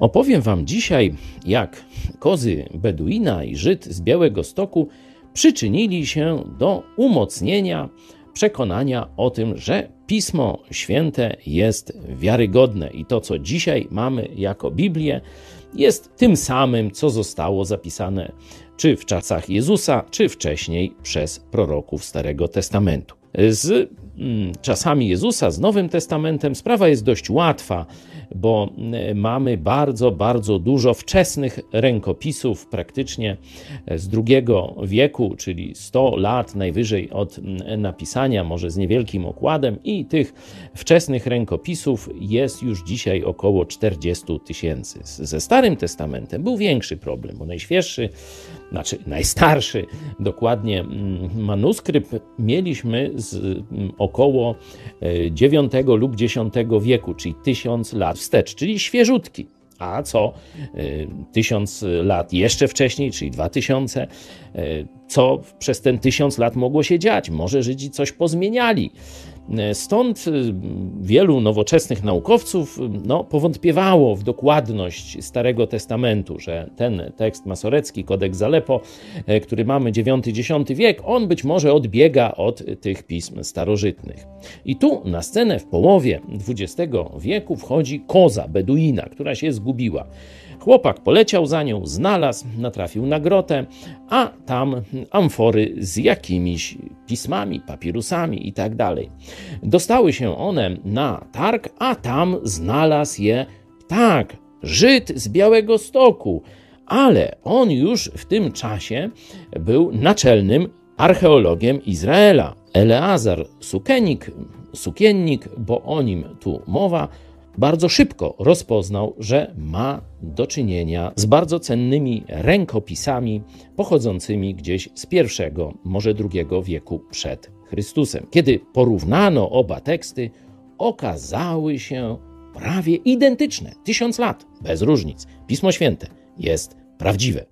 Opowiem Wam dzisiaj, jak kozy Beduina i Żyd z Białego Stoku przyczynili się do umocnienia przekonania o tym, że Pismo Święte jest wiarygodne i to, co dzisiaj mamy jako Biblię, jest tym samym, co zostało zapisane czy w czasach Jezusa, czy wcześniej przez proroków Starego Testamentu. Z czasami Jezusa, z Nowym Testamentem, sprawa jest dość łatwa bo e, mamy bardzo, bardzo dużo wczesnych rękopisów, praktycznie z II wieku, czyli 100 lat najwyżej od napisania, może z niewielkim okładem, i tych wczesnych rękopisów jest już dzisiaj około 40 tysięcy. Ze Starym Testamentem był większy problem, bo najświeższy znaczy najstarszy dokładnie mm, manuskrypt mieliśmy z mm, około IX e, lub X wieku, czyli tysiąc lat wstecz, czyli świeżutki. A co e, tysiąc lat jeszcze wcześniej, czyli dwa tysiące, e, co przez ten tysiąc lat mogło się dziać? Może Żydzi coś pozmieniali. Stąd y, wielu nowoczesnych naukowców y, no, powątpiewało w dokładność Starego Testamentu, że ten tekst masorecki, Kodeks Zalepo, e, który mamy IX-X wiek, on być może odbiega od tych pism starożytnych. I tu na scenę w połowie XX wieku wchodzi koza Beduina, która się zgubiła. Chłopak poleciał za nią, znalazł, natrafił na grotę, a tam amfory z jakimiś pismami, papirusami i tak. Dostały się one na targ, a tam znalazł je tak, Żyd z Białego Stoku, ale on już w tym czasie był naczelnym archeologiem Izraela. Eleazar Sukenik, Sukiennik, bo o nim tu mowa, bardzo szybko rozpoznał, że ma do czynienia z bardzo cennymi rękopisami pochodzącymi gdzieś z pierwszego, może drugiego wieku przed Chrystusem. Kiedy porównano oba teksty, okazały się prawie identyczne. Tysiąc lat, bez różnic. Pismo Święte jest prawdziwe.